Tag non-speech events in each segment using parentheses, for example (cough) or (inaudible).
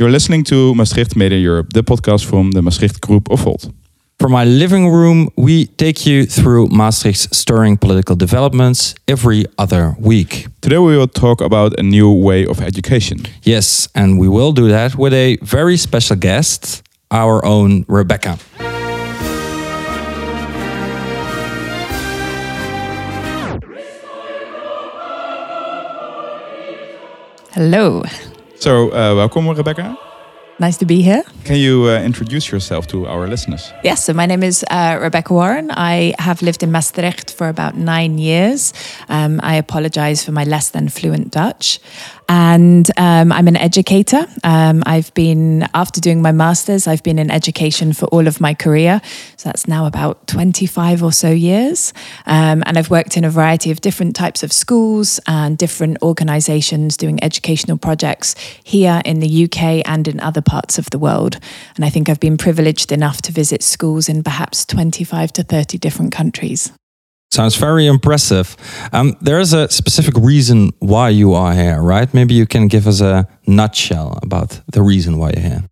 You're listening to Maastricht Media Europe, the podcast from the Maastricht Group of Volt. From my living room, we take you through Maastricht's stirring political developments every other week. Today we will talk about a new way of education. Yes, and we will do that with a very special guest, our own Rebecca. Hello. So, uh, welcome, Rebecca. Nice to be here. Can you uh, introduce yourself to our listeners? Yes, so my name is uh, Rebecca Warren. I have lived in Maastricht for about nine years. Um, I apologize for my less than fluent Dutch. And um, I'm an educator. Um, I've been, after doing my master's, I've been in education for all of my career. So that's now about 25 or so years. Um, and I've worked in a variety of different types of schools and different organizations doing educational projects here in the UK and in other parts of the world. And I think I've been privileged enough to visit schools in perhaps 25 to 30 different countries. Sounds very impressive. Um, there is a specific reason why you are here, right? Maybe you can give us a nutshell about the reason why you're here.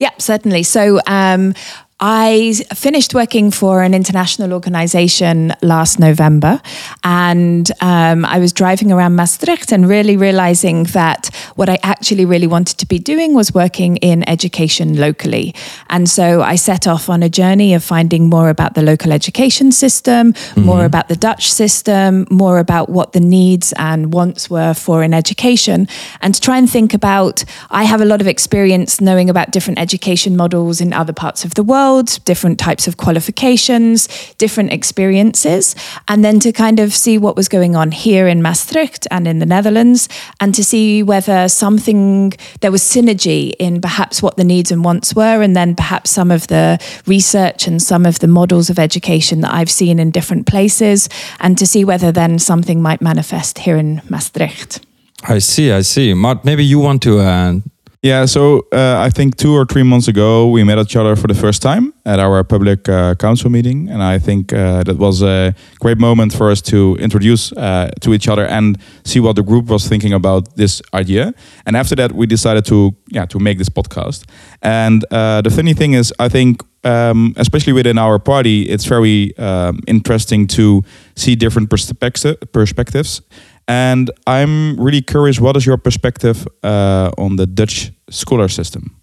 Yeah, certainly. So, um, I finished working for an international organization last November, and um, I was driving around Maastricht and really realizing that what I actually really wanted to be doing was working in education locally. And so I set off on a journey of finding more about the local education system, mm-hmm. more about the Dutch system, more about what the needs and wants were for an education, and to try and think about. I have a lot of experience knowing about different education models in other parts of the world different types of qualifications, different experiences, and then to kind of see what was going on here in Maastricht and in the Netherlands, and to see whether something there was synergy in perhaps what the needs and wants were, and then perhaps some of the research and some of the models of education that I've seen in different places, and to see whether then something might manifest here in Maastricht. I see, I see. Mart, maybe you want to uh, yeah, so uh, I think two or three months ago we met each other for the first time at our public uh, council meeting, and I think uh, that was a great moment for us to introduce uh, to each other and see what the group was thinking about this idea. And after that, we decided to yeah to make this podcast. And uh, the funny thing is, I think. Um, especially within our party, it's very um, interesting to see different perspectives and I'm really curious, what is your perspective uh, on the Dutch scholar system?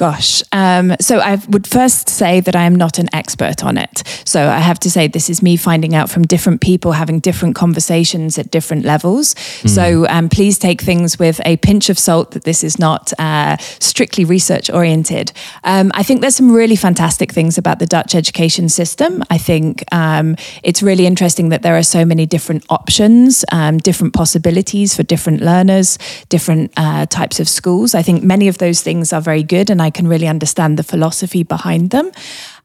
Gosh. Um, so I would first say that I am not an expert on it. So I have to say this is me finding out from different people, having different conversations at different levels. Mm. So um, please take things with a pinch of salt that this is not uh, strictly research oriented. Um, I think there's some really fantastic things about the Dutch education system. I think um, it's really interesting that there are so many different options, um, different possibilities for different learners, different uh, types of schools. I think many of those things are very good, and I I can really understand the philosophy behind them.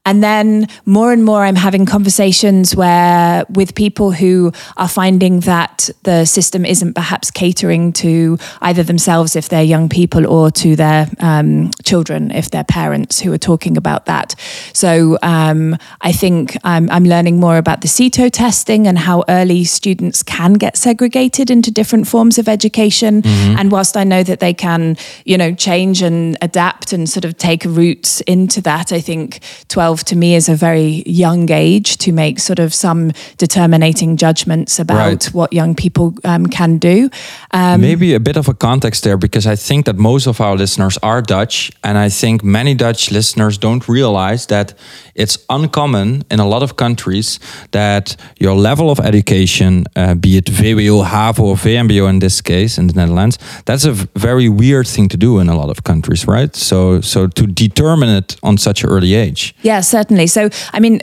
And then more and more, I'm having conversations where with people who are finding that the system isn't perhaps catering to either themselves if they're young people or to their um, children if they're parents who are talking about that. So um, I think I'm, I'm, learning more about the CITO testing and how early students can get segregated into different forms of education. Mm-hmm. And whilst I know that they can, you know, change and adapt and sort of take roots into that, I think 12 12 to me is a very young age to make sort of some determinating judgments about right. what young people um, can do. Um, Maybe a bit of a context there because I think that most of our listeners are Dutch, and I think many Dutch listeners don't realize that it's uncommon in a lot of countries that your level of education, uh, be it VWO, HAVO, or VMBO in this case in the Netherlands, that's a very weird thing to do in a lot of countries, right? So, so to determine it on such an early age. Yeah, certainly. So, I mean,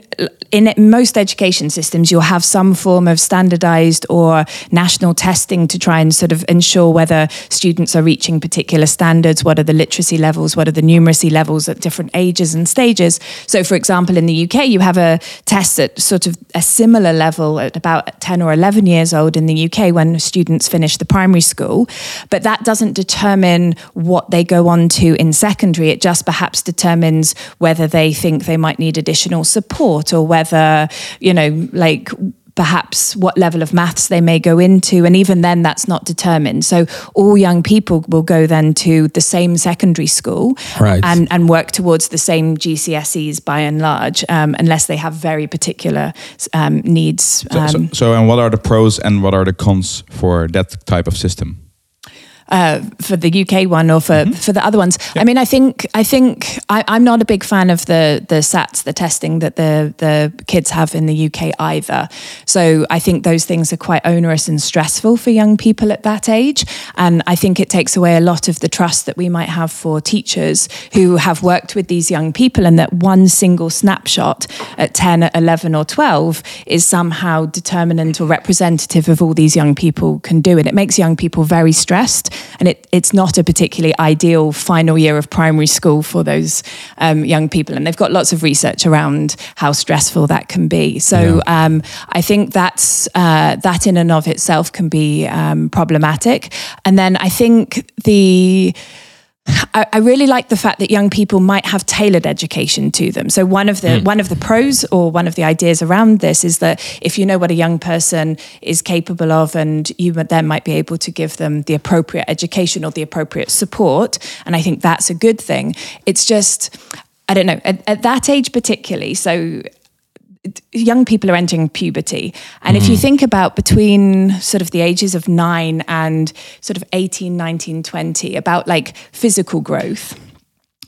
in most education systems, you'll have some form of standardized or national testing to try and sort of ensure whether students are reaching particular standards. What are the literacy levels? What are the numeracy levels at different ages and stages? So, for example, in the UK, you have a test at sort of a similar level at about 10 or 11 years old in the UK when students finish the primary school. But that doesn't determine what they go on to in secondary. It just perhaps determines whether they think they might need additional support or whether, you know, like perhaps what level of maths they may go into. And even then, that's not determined. So all young people will go then to the same secondary school right. and, and work towards the same GCSEs by and large, um, unless they have very particular um, needs. So, so, um, so, and what are the pros and what are the cons for that type of system? Uh, for the UK one or for, mm-hmm. for the other ones. Yep. I mean, I think I think I, am not a big fan of the the SATs, the testing that the the kids have in the UK either. So I think those things are quite onerous and stressful for young people at that age, and I think it takes away a lot of the trust that we might have for teachers who have worked with these young people, and that one single snapshot at 10, 11, or 12 is somehow determinant or representative of all these young people can do, and it makes young people very stressed and it, it's not a particularly ideal final year of primary school for those um, young people. And they've got lots of research around how stressful that can be. So yeah. um, I think that's uh, that in and of itself can be um, problematic. And then I think the I, I, really like the fact that young people might have tailored education to them. So one of the mm. one of the pros or one of the ideas around this is that if you know what a young person is capable of, and you then might be able to give them the appropriate education or the appropriate support, and I think that's a good thing. It's just I don't know at, at that age particularly. So young people are entering puberty. And mm. if you mm. think about between sort of the ages of nine and sort of 18, 19, 20, about like physical growth,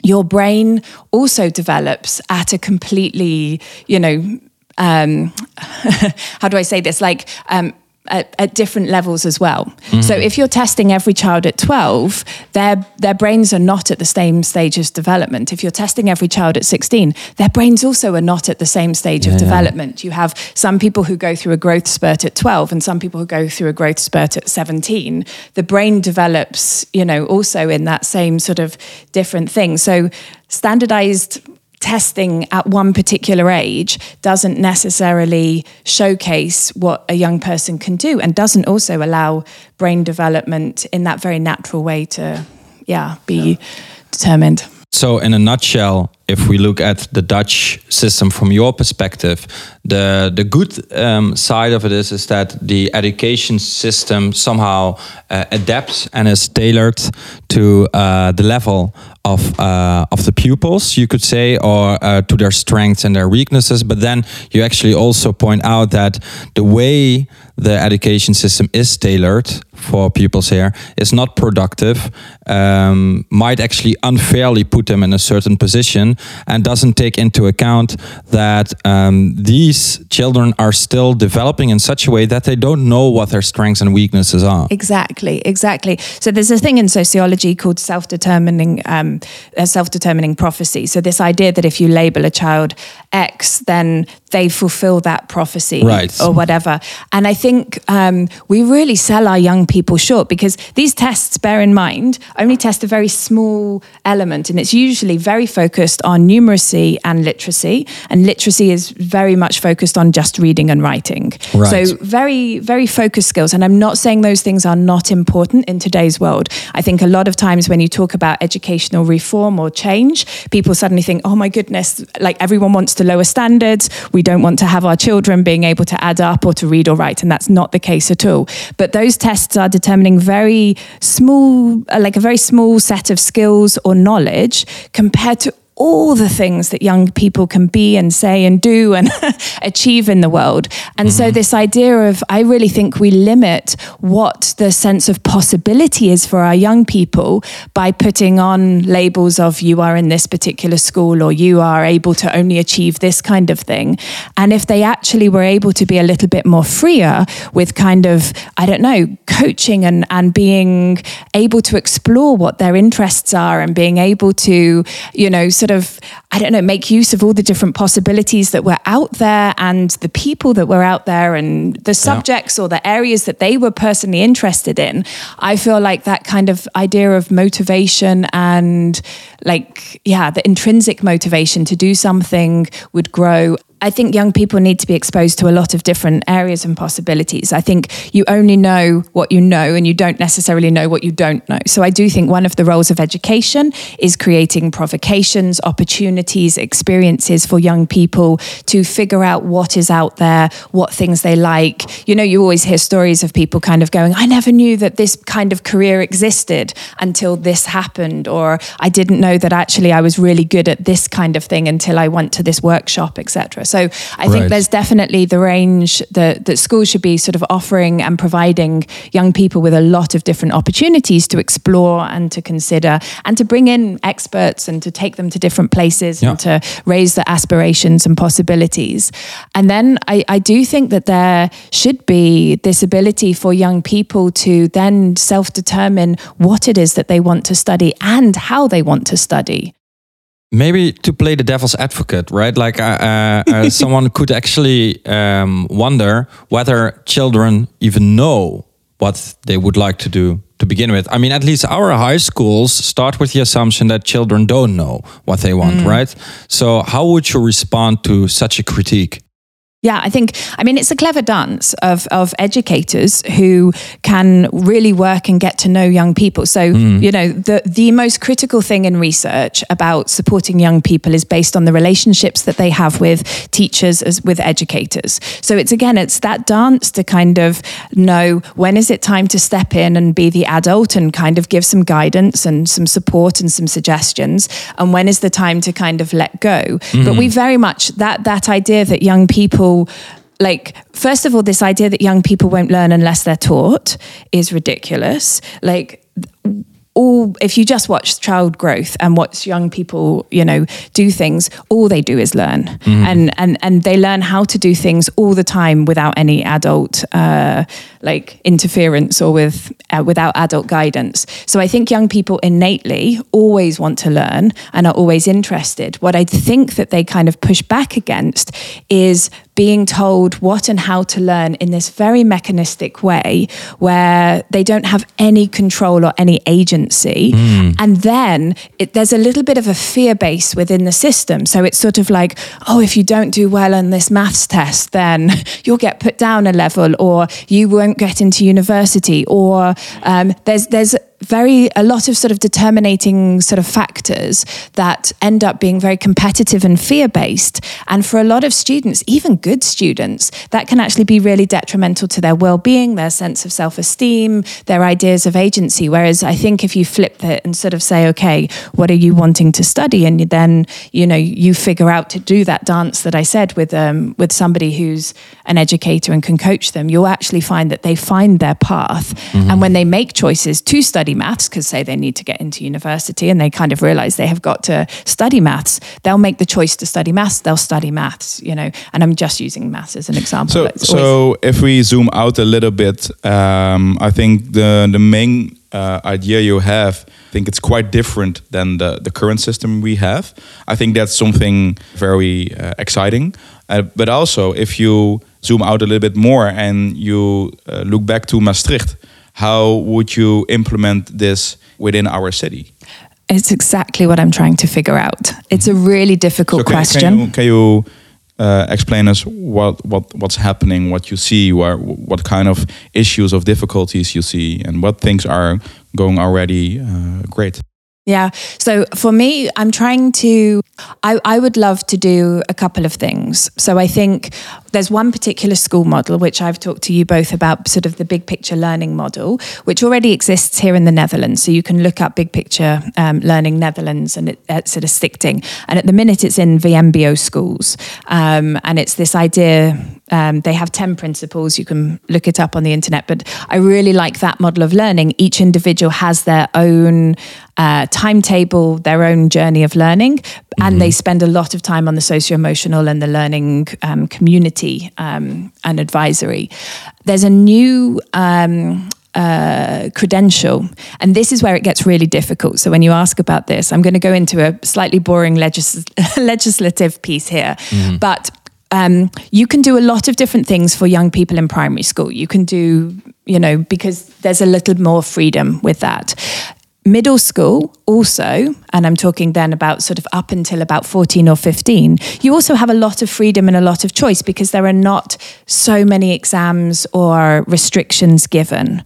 your brain also develops at a completely, you know, um, (laughs) how do I say this? Like, um, at, at, different levels as well. Mm-hmm. So if you're testing every child at 12, their their brains are not at the same stage of development. If you're testing every child at 16, their brains also are not at the same stage yeah. of development. You have some people who go through a growth spurt at 12 and some people who go through a growth spurt at 17. The brain develops, you know, also in that same sort of different thing. So standardized testing at one particular age doesn't necessarily showcase what a young person can do and doesn't also allow brain development in that very natural way to yeah be yeah. determined so in a nutshell if we look at the Dutch system from your perspective, the the good um, side of it is is that the education system somehow uh, adapts and is tailored to uh, the level of uh, of the pupils, you could say, or uh, to their strengths and their weaknesses. But then you actually also point out that the way the education system is tailored for pupils here is not productive, um, might actually unfairly put them in a certain position and doesn't take into account that um, these children are still developing in such a way that they don't know what their strengths and weaknesses are. Exactly, exactly. So there's a thing in sociology called self-determining um, self-determining prophecy. So this idea that if you label a child X, then they fulfill that prophecy right. or whatever. And I think um, we really sell our young people short because these tests, bear in mind, only test a very small element, and it's usually very focused on numeracy and literacy. And literacy is very much focused on just reading and writing. Right. So very, very focused skills. And I'm not saying those things are not important in today's world. I think a lot of times when you talk about educational reform or change, people suddenly think, oh my goodness, like everyone wants to lower standards. We don't want to have our children being able to add up or to read or write, and that's not the case at all. But those tests are determining very small, like a very small set of skills or knowledge compared to all the things that young people can be and say and do and (laughs) achieve in the world. And mm-hmm. so, this idea of, I really think we limit what the sense of possibility is for our young people by putting on labels of you are in this particular school or you are able to only achieve this kind of thing. And if they actually were able to be a little bit more freer with kind of, I don't know, coaching and, and being able to explore what their interests are and being able to, you know, sort of, of I don't know, make use of all the different possibilities that were out there and the people that were out there and the subjects yeah. or the areas that they were personally interested in. I feel like that kind of idea of motivation and like, yeah, the intrinsic motivation to do something would grow I think young people need to be exposed to a lot of different areas and possibilities. I think you only know what you know and you don't necessarily know what you don't know. So I do think one of the roles of education is creating provocations, opportunities, experiences for young people to figure out what is out there, what things they like. You know, you always hear stories of people kind of going, I never knew that this kind of career existed until this happened, or I didn't know that actually I was really good at this kind of thing until I went to this workshop, etc. So I right. think there's definitely the range that, that schools should be sort of offering and providing young people with a lot of different opportunities to explore and to consider and to bring in experts and to take them to different places yeah. and to raise the aspirations and possibilities. And then I, I do think that there should be this ability for young people to then self determine what it is that they want to study and how they want to study maybe to play the devil's advocate, right? Like uh, uh, uh (laughs) someone could actually um, wonder whether children even know what they would like to do to begin with. I mean, at least our high schools start with the assumption that children don't know what they want, mm. right? So, how would you respond to such a critique? Yeah, I think, I mean, it's a clever dance of, of educators who can really work and get to know young people. So, mm. you know, the, the most critical thing in research about supporting young people is based on the relationships that they have with teachers as with educators. So it's again, it's that dance to kind of know when is it time to step in and be the adult and kind of give some guidance and some support and some suggestions. And when is the time to kind of let go. Mm. But we very much, that, that idea that young people like first of all this idea that young people won't learn unless they're taught is ridiculous. Like all if you just watch child growth and watch young people you know do things all they do is learn. Mm-hmm. and and and they learn how to do things all the time without any adult uh, like interference or with uh, without adult guidance. So i think young people innately always want to learn and are always interested. What i think that they kind of push back against is being told what and how to learn in this very mechanistic way where they don't have any control or any agency. Mm. And then it, there's a little bit of a fear base within the system. So it's sort of like, oh, if you don't do well on this maths test, then (laughs) you'll get put down a level or you won't get into university or um, there's, there's, very a lot of sort of determinating sort of factors that end up being very competitive and fear based and for a lot of students even good students that can actually be really detrimental to their well-being their sense of self-esteem their ideas of agency. Whereas i think if you flip it and sort of say okay what are you wanting to study? and then you know you figure out to do that dance that i said with um, with somebody who's an educator and can coach them you'll actually find that they find their path. Mm-hmm. and when they make choices to study maths because say they need to get into university and they kind of realize they have got to study maths they'll make the choice to study maths they'll study maths you know? And i'm just using maths as an example. So, so if we zoom out a little bit um, i think the the main uh, idea you have i think it's quite different than the, the current system we have. I think that's something very uh, exciting. Uh, but also if you zoom out a little bit more and you uh, look back to maastricht how would you implement this within our city? It's exactly what I'm trying to figure out. It's a really difficult so can, question. Can you, can you uh, explain us what, what what's happening, what you see, where, what kind of issues of difficulties you see, and what things are going already uh, great? Yeah. So for me, I'm trying to, I, I would love to do a couple of things. So I think there's one particular school model, which I've talked to you both about, sort of the big picture learning model, which already exists here in the Netherlands. So you can look up big picture um, learning Netherlands and it, it's sort of Stichting. And at the minute, it's in VMBO schools. Um, and it's this idea um, they have 10 principles. You can look it up on the internet. But I really like that model of learning. Each individual has their own uh, timetable, their own journey of learning, mm-hmm. and they spend a lot of time on the socio emotional and the learning um, community um, and advisory. There's a new um, uh, credential. And this is where it gets really difficult. So when you ask about this, I'm going to go into a slightly boring legis- (laughs) legislative piece here. Mm. But um, you can do a lot of different things for young people in primary school. You can do, you know, because there's a little more freedom with that middle school also and i'm talking then about sort of up until about 14 or 15 you also have a lot of freedom and a lot of choice because there are not so many exams or restrictions given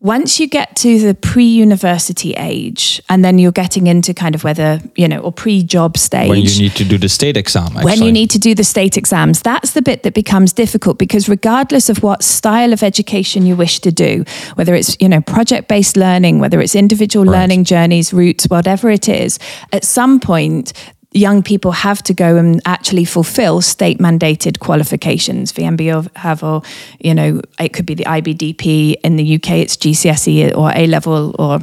once you get to the pre-university age and then you're getting into kind of whether you know or pre-job stage when you need to do the state exam actually. when you need to do the state exams that's the bit that becomes difficult because regardless of what style of education you wish to do whether it's you know project-based learning whether it's individual Right. learning journeys routes whatever it is at some point young people have to go and actually fulfill state mandated qualifications VMBO HAVO you know it could be the IBDP in the UK it's GCSE or A level or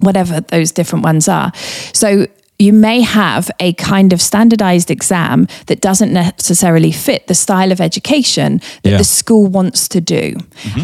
whatever those different ones are. So you may have a kind of standardized exam that doesn't necessarily fit the style of education that Yeah. the school wants to do.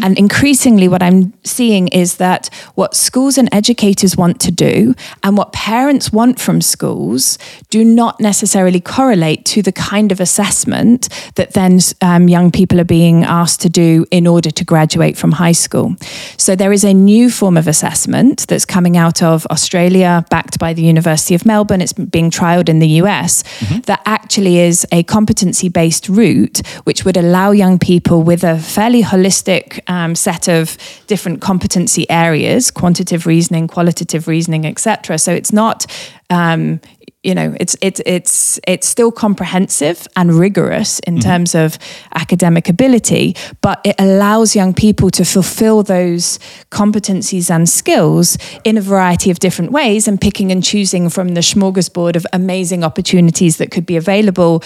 And increasingly, what I'm seeing is that what schools and educators want to do and what parents want from schools do not necessarily correlate to the kind of assessment that then um, young people are being asked to do in order to graduate from high school. So there is a new form of assessment that's coming out of Australia, backed by the University of Melbourne. And it's being trialed in the US, that actually is a competency based route which would allow young people with a fairly holistic um, set of different competency areas quantitative reasoning, qualitative reasoning, etc. So it's not. Um, you know it's it's it's it's still comprehensive and rigorous in mm-hmm. terms of academic ability but it allows young people to fulfill those competencies and skills in a variety of different ways and picking and choosing from the smorgasbord of amazing opportunities that could be available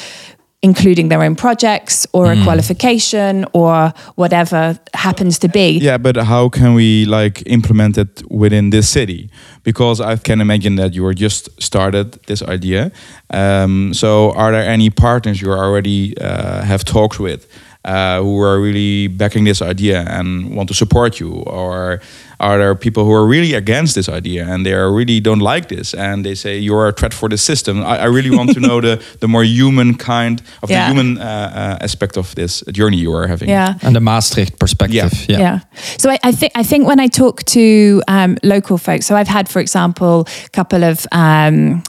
including their own projects or a qualification or whatever happens to be Yeah, but how can we like implement it within this city? Because I can imagine that you were just started this idea. Um, so, are there any partners you already uh, have talks with uh, who are really backing this idea and want to support you, or are there people who are really against this idea and they are really don't like this and they say you're a threat for the system? I, I really want to know the (laughs) the more human kind of Yeah. the human uh, uh, aspect of this journey you are having. yeah and the Maastricht perspective yeah, Yeah. So I, I think I think when I talk to um, local folks, so I've had, for example, a couple of. Um,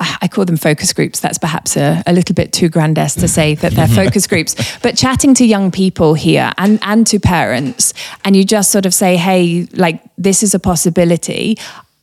(sighs) I call them focus groups. That's perhaps a, a little bit too grandiose to say that they're (laughs) focus groups. But chatting to young people here and, and to parents, and you just sort of say, hey, like, this is a possibility.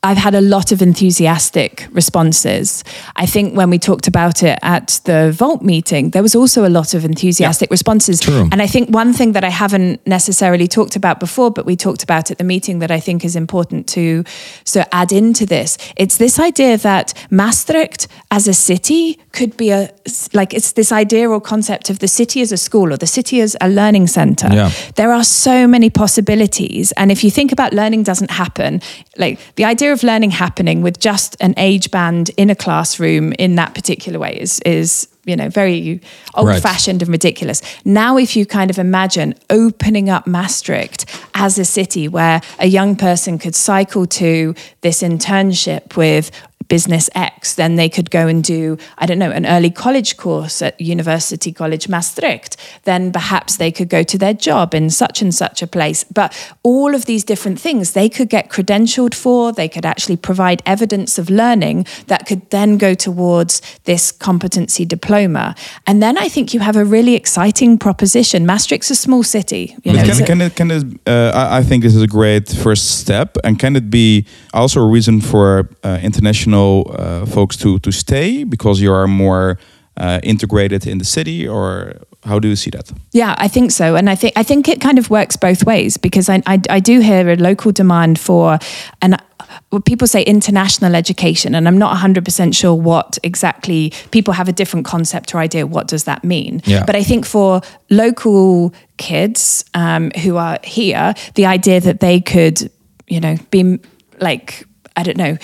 I've had a lot of enthusiastic responses. I think when we talked about it at the Volt meeting, there was also a lot of enthusiastic responses. True. And I think one thing that I haven't necessarily talked about before, but we talked about at the meeting that I think is important to so add into this, it's this idea that Maastricht as a city could be a like it's this idea or concept of the city as a school or the city as a learning center. Yeah. There are so many possibilities. And if you think about learning doesn't happen, like the idea of learning happening with just an age band in a classroom in that particular way is is you know very old fashioned and ridiculous. Now if you kind of imagine opening up Maastricht as a city where a young person could cycle to this internship with business X, then they could go and do, I don't know, an early college course at University College Maastricht. Then perhaps they could go to their job in such and such a place. But all of these different things they could get credentialed for, they could actually provide evidence of learning that could then go towards this competency diploma. And then I think you have a really exciting proposition. Maastricht's a small city. You know, can, so- can it, can it, uh, I, I think this is a great first step. And can it be also a reason for uh, international uh, folks to, to stay because you are more uh, integrated in the city? Or how do you see that? Yeah, I think so, and I think I think it kind of works both ways because I I, I do hear a local demand for and. Well, people say international education, and I'm not 100% sure what exactly people have a different concept or idea. What does that mean? Yeah. But I think for local kids um, who are here, the idea that they could, you know, be like, I don't know,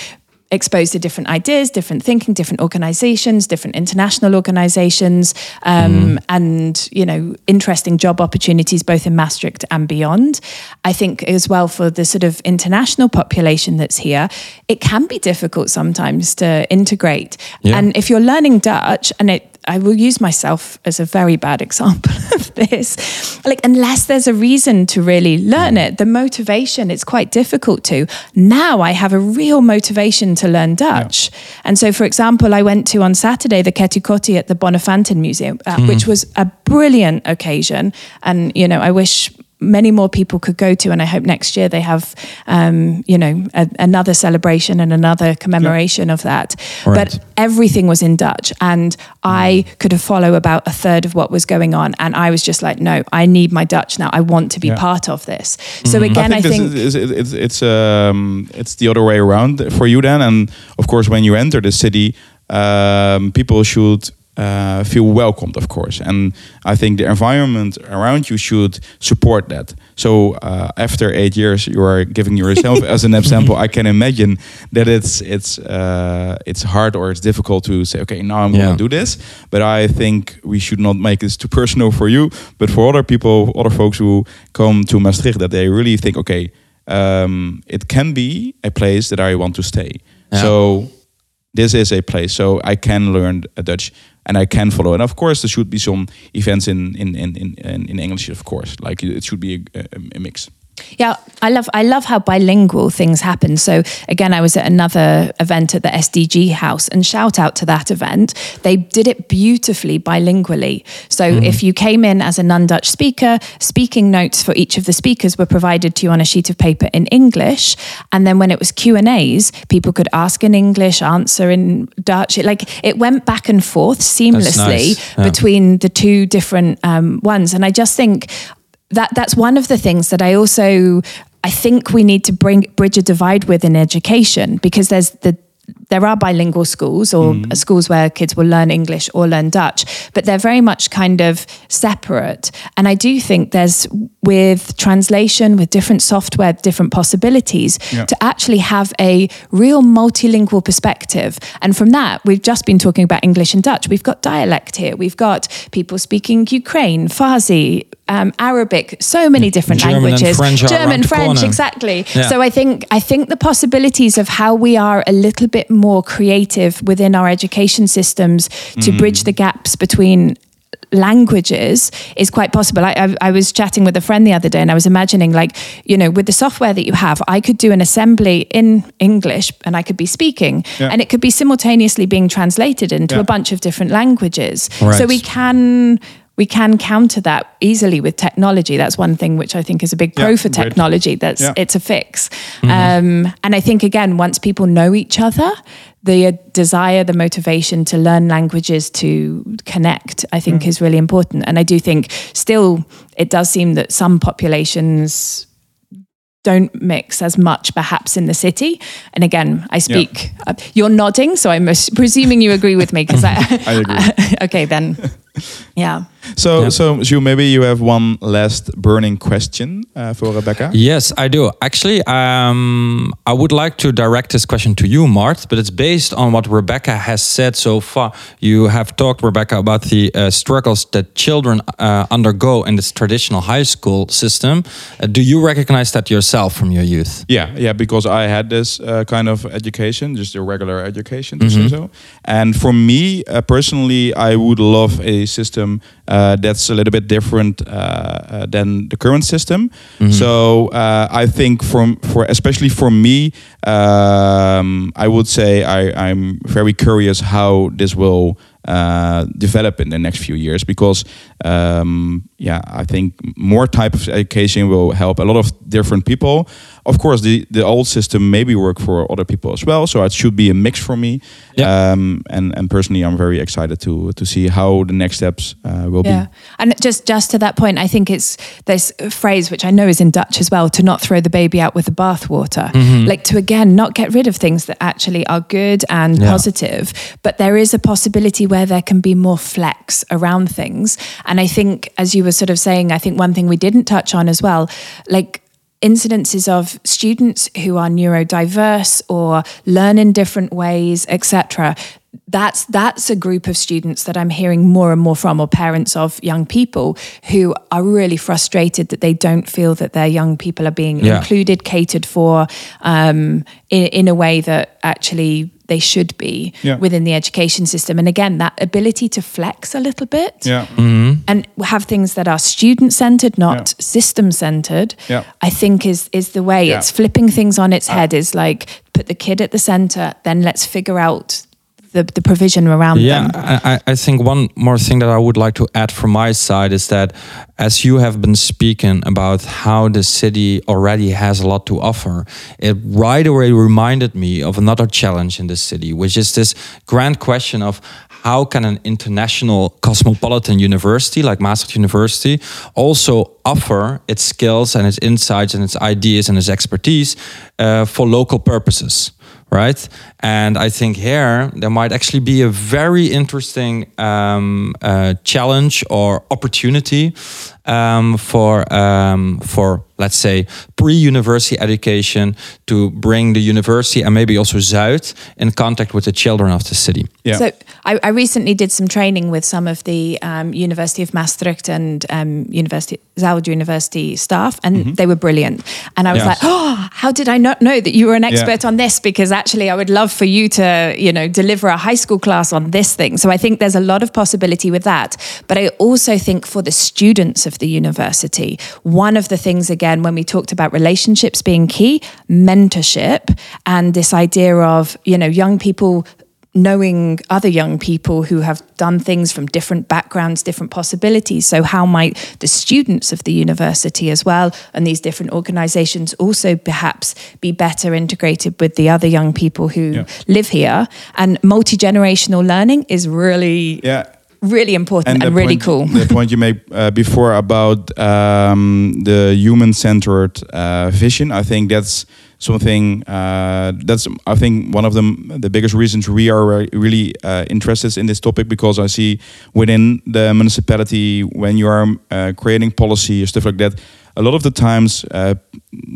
exposed to different ideas, different thinking, different organizations, different international organizations, um, and you know, interesting job opportunities both in Maastricht and beyond. I think as well for the sort of international population that's here, it can be difficult sometimes to integrate. Yeah. And if you're learning Dutch, and it I will use myself as a very bad example (laughs) of this. Like, unless there's a reason to really learn it, the motivation, it's quite difficult to. Now I have a real motivation to learn Dutch. And so, for example, I went to on Saturday the Keti Koti at the Bonnefanten Museum, uh, which was a brilliant occasion. And, you know, I wish many more people could go to and i hope next year they have um, you know a, another celebration and another commemoration of that. Right. but everything was in dutch and i could follow about a third of what was going on and i was just like no i need my dutch now. I want to be Yeah. part of this. So again i I think, think, is, is- it's it's um, it's the other way around for you then, and of course when you enter the city, um, people should uh, feel welcomed, of course, and I think the environment around you should support that. So uh, after eight years, you are giving yourself (laughs) as an example. I can imagine that it's it's uh, it's hard or it's difficult to say, okay, now I'm Yeah. going to do this. But I think we should not make this too personal for you, but for other people, other folks who come to Maastricht, that they really think, okay, um, it can be a place that I want to stay. Yeah. So this is a place, so I can learn uh, Dutch and I can follow. And of course, there should be some events in in in in, in- English, of course. Like it should be a, a, a mix. Yeah, I love I love how bilingual things happen. So again, I was at another event at the SDG House, and shout out to that event. They did it beautifully bilingually. So if you came in as a non-Dutch speaker, speaking notes for each of the speakers were provided to you on a sheet of paper in English, and then when it was Q and A's, people could ask in English, answer in Dutch. It, like it went back and forth seamlessly nice. Yeah. between the two different um, ones, and I just think that that's one of the things that I also I think we need to bring bridge a divide with in education because there's the there are bilingual schools or schools where kids will learn English or learn Dutch, but they're very much kind of separate. And I do think there's with translation, with different software, different possibilities, Yeah. to actually have a real multilingual perspective. And from that, we've just been talking about English and Dutch. We've got dialect here. We've got people speaking Ukraine, Farsi, um, Arabic, so many different German languages. French German, French, exactly. Yeah. So I think I think the possibilities of how we are a little bit more creative within our education systems to mm-hmm. bridge the gaps between languages is quite possible. I, I, I was chatting with a friend the other day and I was imagining, like, you know, with the software that you have, I could do an assembly in English and I could be speaking, Yeah. and it could be simultaneously being translated into Yeah. a bunch of different languages. Right. So we can. We can counter that easily with technology. That's one thing which I think is a big pro Yeah, for great. technology. That's Yeah. it's a fix. Um, and I think again, once people know each other, the uh, desire, the motivation to learn languages, to connect, I think is really important. And I do think still it does seem that some populations don't mix as much perhaps in the city and again i speak uh, you're nodding so i'm presuming you agree with me because I, (laughs) I agree. (laughs) okay then (laughs) yeah So, Yeah. so, Jules, maybe you have one last burning question uh, for Rebecca. Yes, I do. Actually, um, I would like to direct this question to you, Mart, but it's based on what Rebecca has said so far. You have talked, Rebecca, about the uh, struggles that children uh, undergo in this traditional high school system. Uh, do you recognize that yourself from your youth? Yeah, yeah, because I had this uh, kind of education, just a regular education, to say so. And for me uh, personally, I would love a system uh, that's a little bit different uh, uh, than the current system. So uh, I think from for especially for me, um, I would say I, I'm very curious how this will uh, develop in the next few years because um, yeah I think more type of education will help a lot of different people of course the the old system maybe work for other people as well so it should be a mix for me Yeah. um, and and personally I'm very excited to to see how the next steps uh, will Yeah, and just just to that point, I think it's this phrase which I know is in Dutch as well: to not throw the baby out with the bathwater. Like to again not get rid of things that actually are good and Yeah. positive, but there is a possibility where there can be more flex around things. And I think, as you were sort of saying, I think one thing we didn't touch on as well, like incidences of students who are neurodiverse or learn in different ways etc that's that's a group of students that i'm hearing more and more from or parents of young people who are really frustrated that they don't feel that their young people are being Yeah. included catered for um, in, in a way that actually they should be Yeah. within the education system. And again, that ability to flex a little bit Yeah. Mm-hmm. and have things that are student centered, not Yeah. system centered, Yeah. I think is is the way. Yeah. It's flipping things on its ah. head. Is like put the kid at the center, then let's figure out the, the provision around Yeah, them. I, I- I think one more thing that I would like to add from my side is that as you have been speaking about how the city already has a lot to offer, it right away reminded me of another challenge in the city, which is this grand question of how can an international cosmopolitan university like Maastricht University also offer its skills and its insights and its ideas and its expertise uh, for local purposes? Right? And I think here there might actually be a very interesting um, uh, challenge or opportunity um, for um, for let's say pre-university education to bring the university and maybe also Zuyd in contact with the children of the city. Yeah. So I, I recently did some training with some of the um, University of Maastricht and um, University Zuyd University staff, and they were brilliant. And I was Yes. like, oh, how did I not know that you were an expert on this? Because actually, I would love for you to, you know, deliver a high school class on this thing. So I think there's a lot of possibility with that. But I also think for the students of the university, one of the things again when we talked about relationships being key, mentorship, and this idea of you know young people knowing other young people who have done things from different backgrounds, different possibilities. So, how might the students of the university as well and these different organizations also perhaps be better integrated with the other young people who Yeah. live here? And multi generational learning is really, Yeah. Really important and, the really point, cool. The point you made uh, before about um, the human-centered uh, vision, I think that's something uh, that's I think one of the the biggest reasons we are really uh, interested in this topic because I see within the municipality when you are uh, creating policy or stuff like that, a lot of the times uh,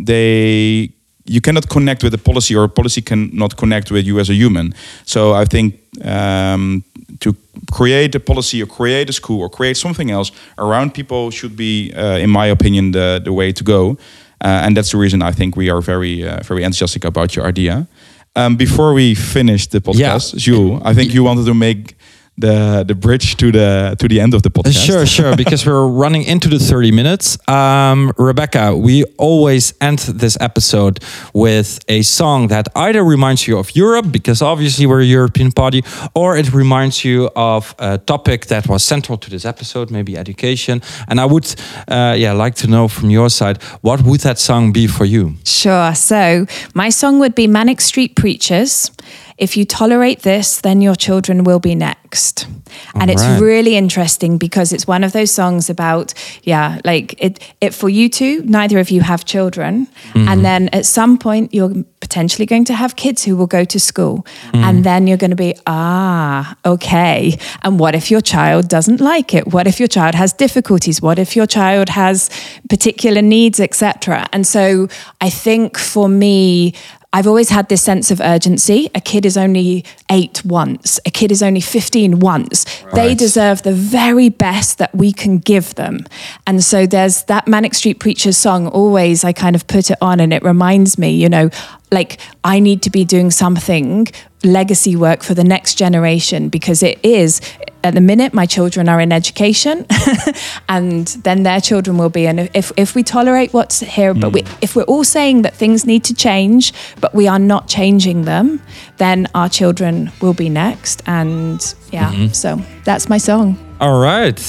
they you cannot connect with a policy or a policy cannot connect with you as a human. So I think um, to create a policy or create a school or create something else around people should be, uh, in my opinion, the, the way to go. Uh, and that's the reason I think we are very, uh, very enthusiastic about your idea. Um, before we finish the podcast, Jules, I think you wanted to make the the bridge to the to the end of the Uh, podcast. Sure, sure. (laughs) Because we're running into the 30 minutes. Um, Rebecca, we always end this episode with a song that either reminds you of Europe, because obviously we're a European party, or it reminds you of a topic that was central to this episode, maybe education. And I would, uh, yeah, like to know from your side, what would that song be for you? Sure. So my song would be Manic Street Preachers. If you tolerate this, then your children will be next. and it's really interesting because it's one of those songs about, yeah, like it, it for you two, neither of you have children. And then at some point, you're potentially going to have kids who will go to school. And then you're going to be, ah, okay. And what if your child doesn't like it? What if your child has difficulties? What if your child has particular needs, etc.? And so I think for me, I've always had this sense of urgency. A kid is only eight once, a kid is only 15 once. They deserve the very best that we can give them. And so there's that Manic Street Preachers song, always I kind of put it on and it reminds me, you know, like I need to be doing something legacy work for the next generation because it is at the minute my children are in education (laughs) and then their children will be and if, if we tolerate what's here but we, hmm. if we're all saying that things need to change but we are not changing them then our children will be next and yeah mm-hmm. so that's my song All right.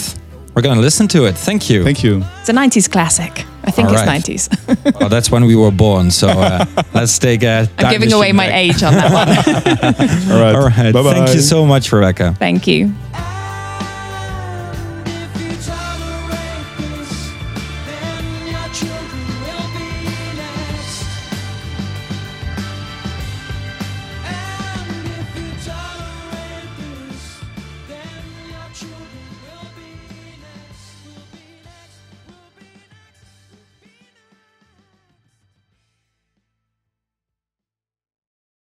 We're going to listen to it. Thank you. Thank you. it's a 90s classic i think All it's right. 90s well, (laughs) that's when we were born. So uh, (laughs) let's take a. i'm giving away my age on that one (laughs) All right. All right. Bye-bye. Thank you so much, Rebecca. thank you I